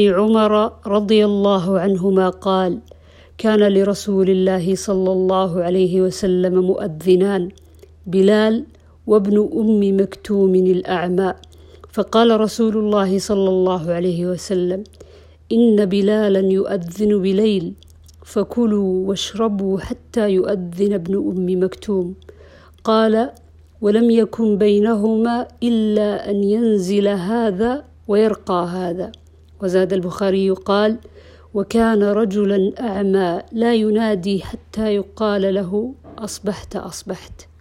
عمر رضي الله عنهما قال كان لرسول الله صلى الله عليه وسلم مؤذنان بلال وابن أم مكتوم الأعمى. فقال رسول الله صلى الله عليه وسلم إن بلالا يؤذن بليل فكلوا واشربوا حتى يؤذن ابن أم مكتوم قال ولم يكن بينهما إلا أن ينزل هذا ويرقى هذا وزاد البخاري قال وكان رجلا أعمى لا ينادي حتى يقال له أصبحت أصبحت.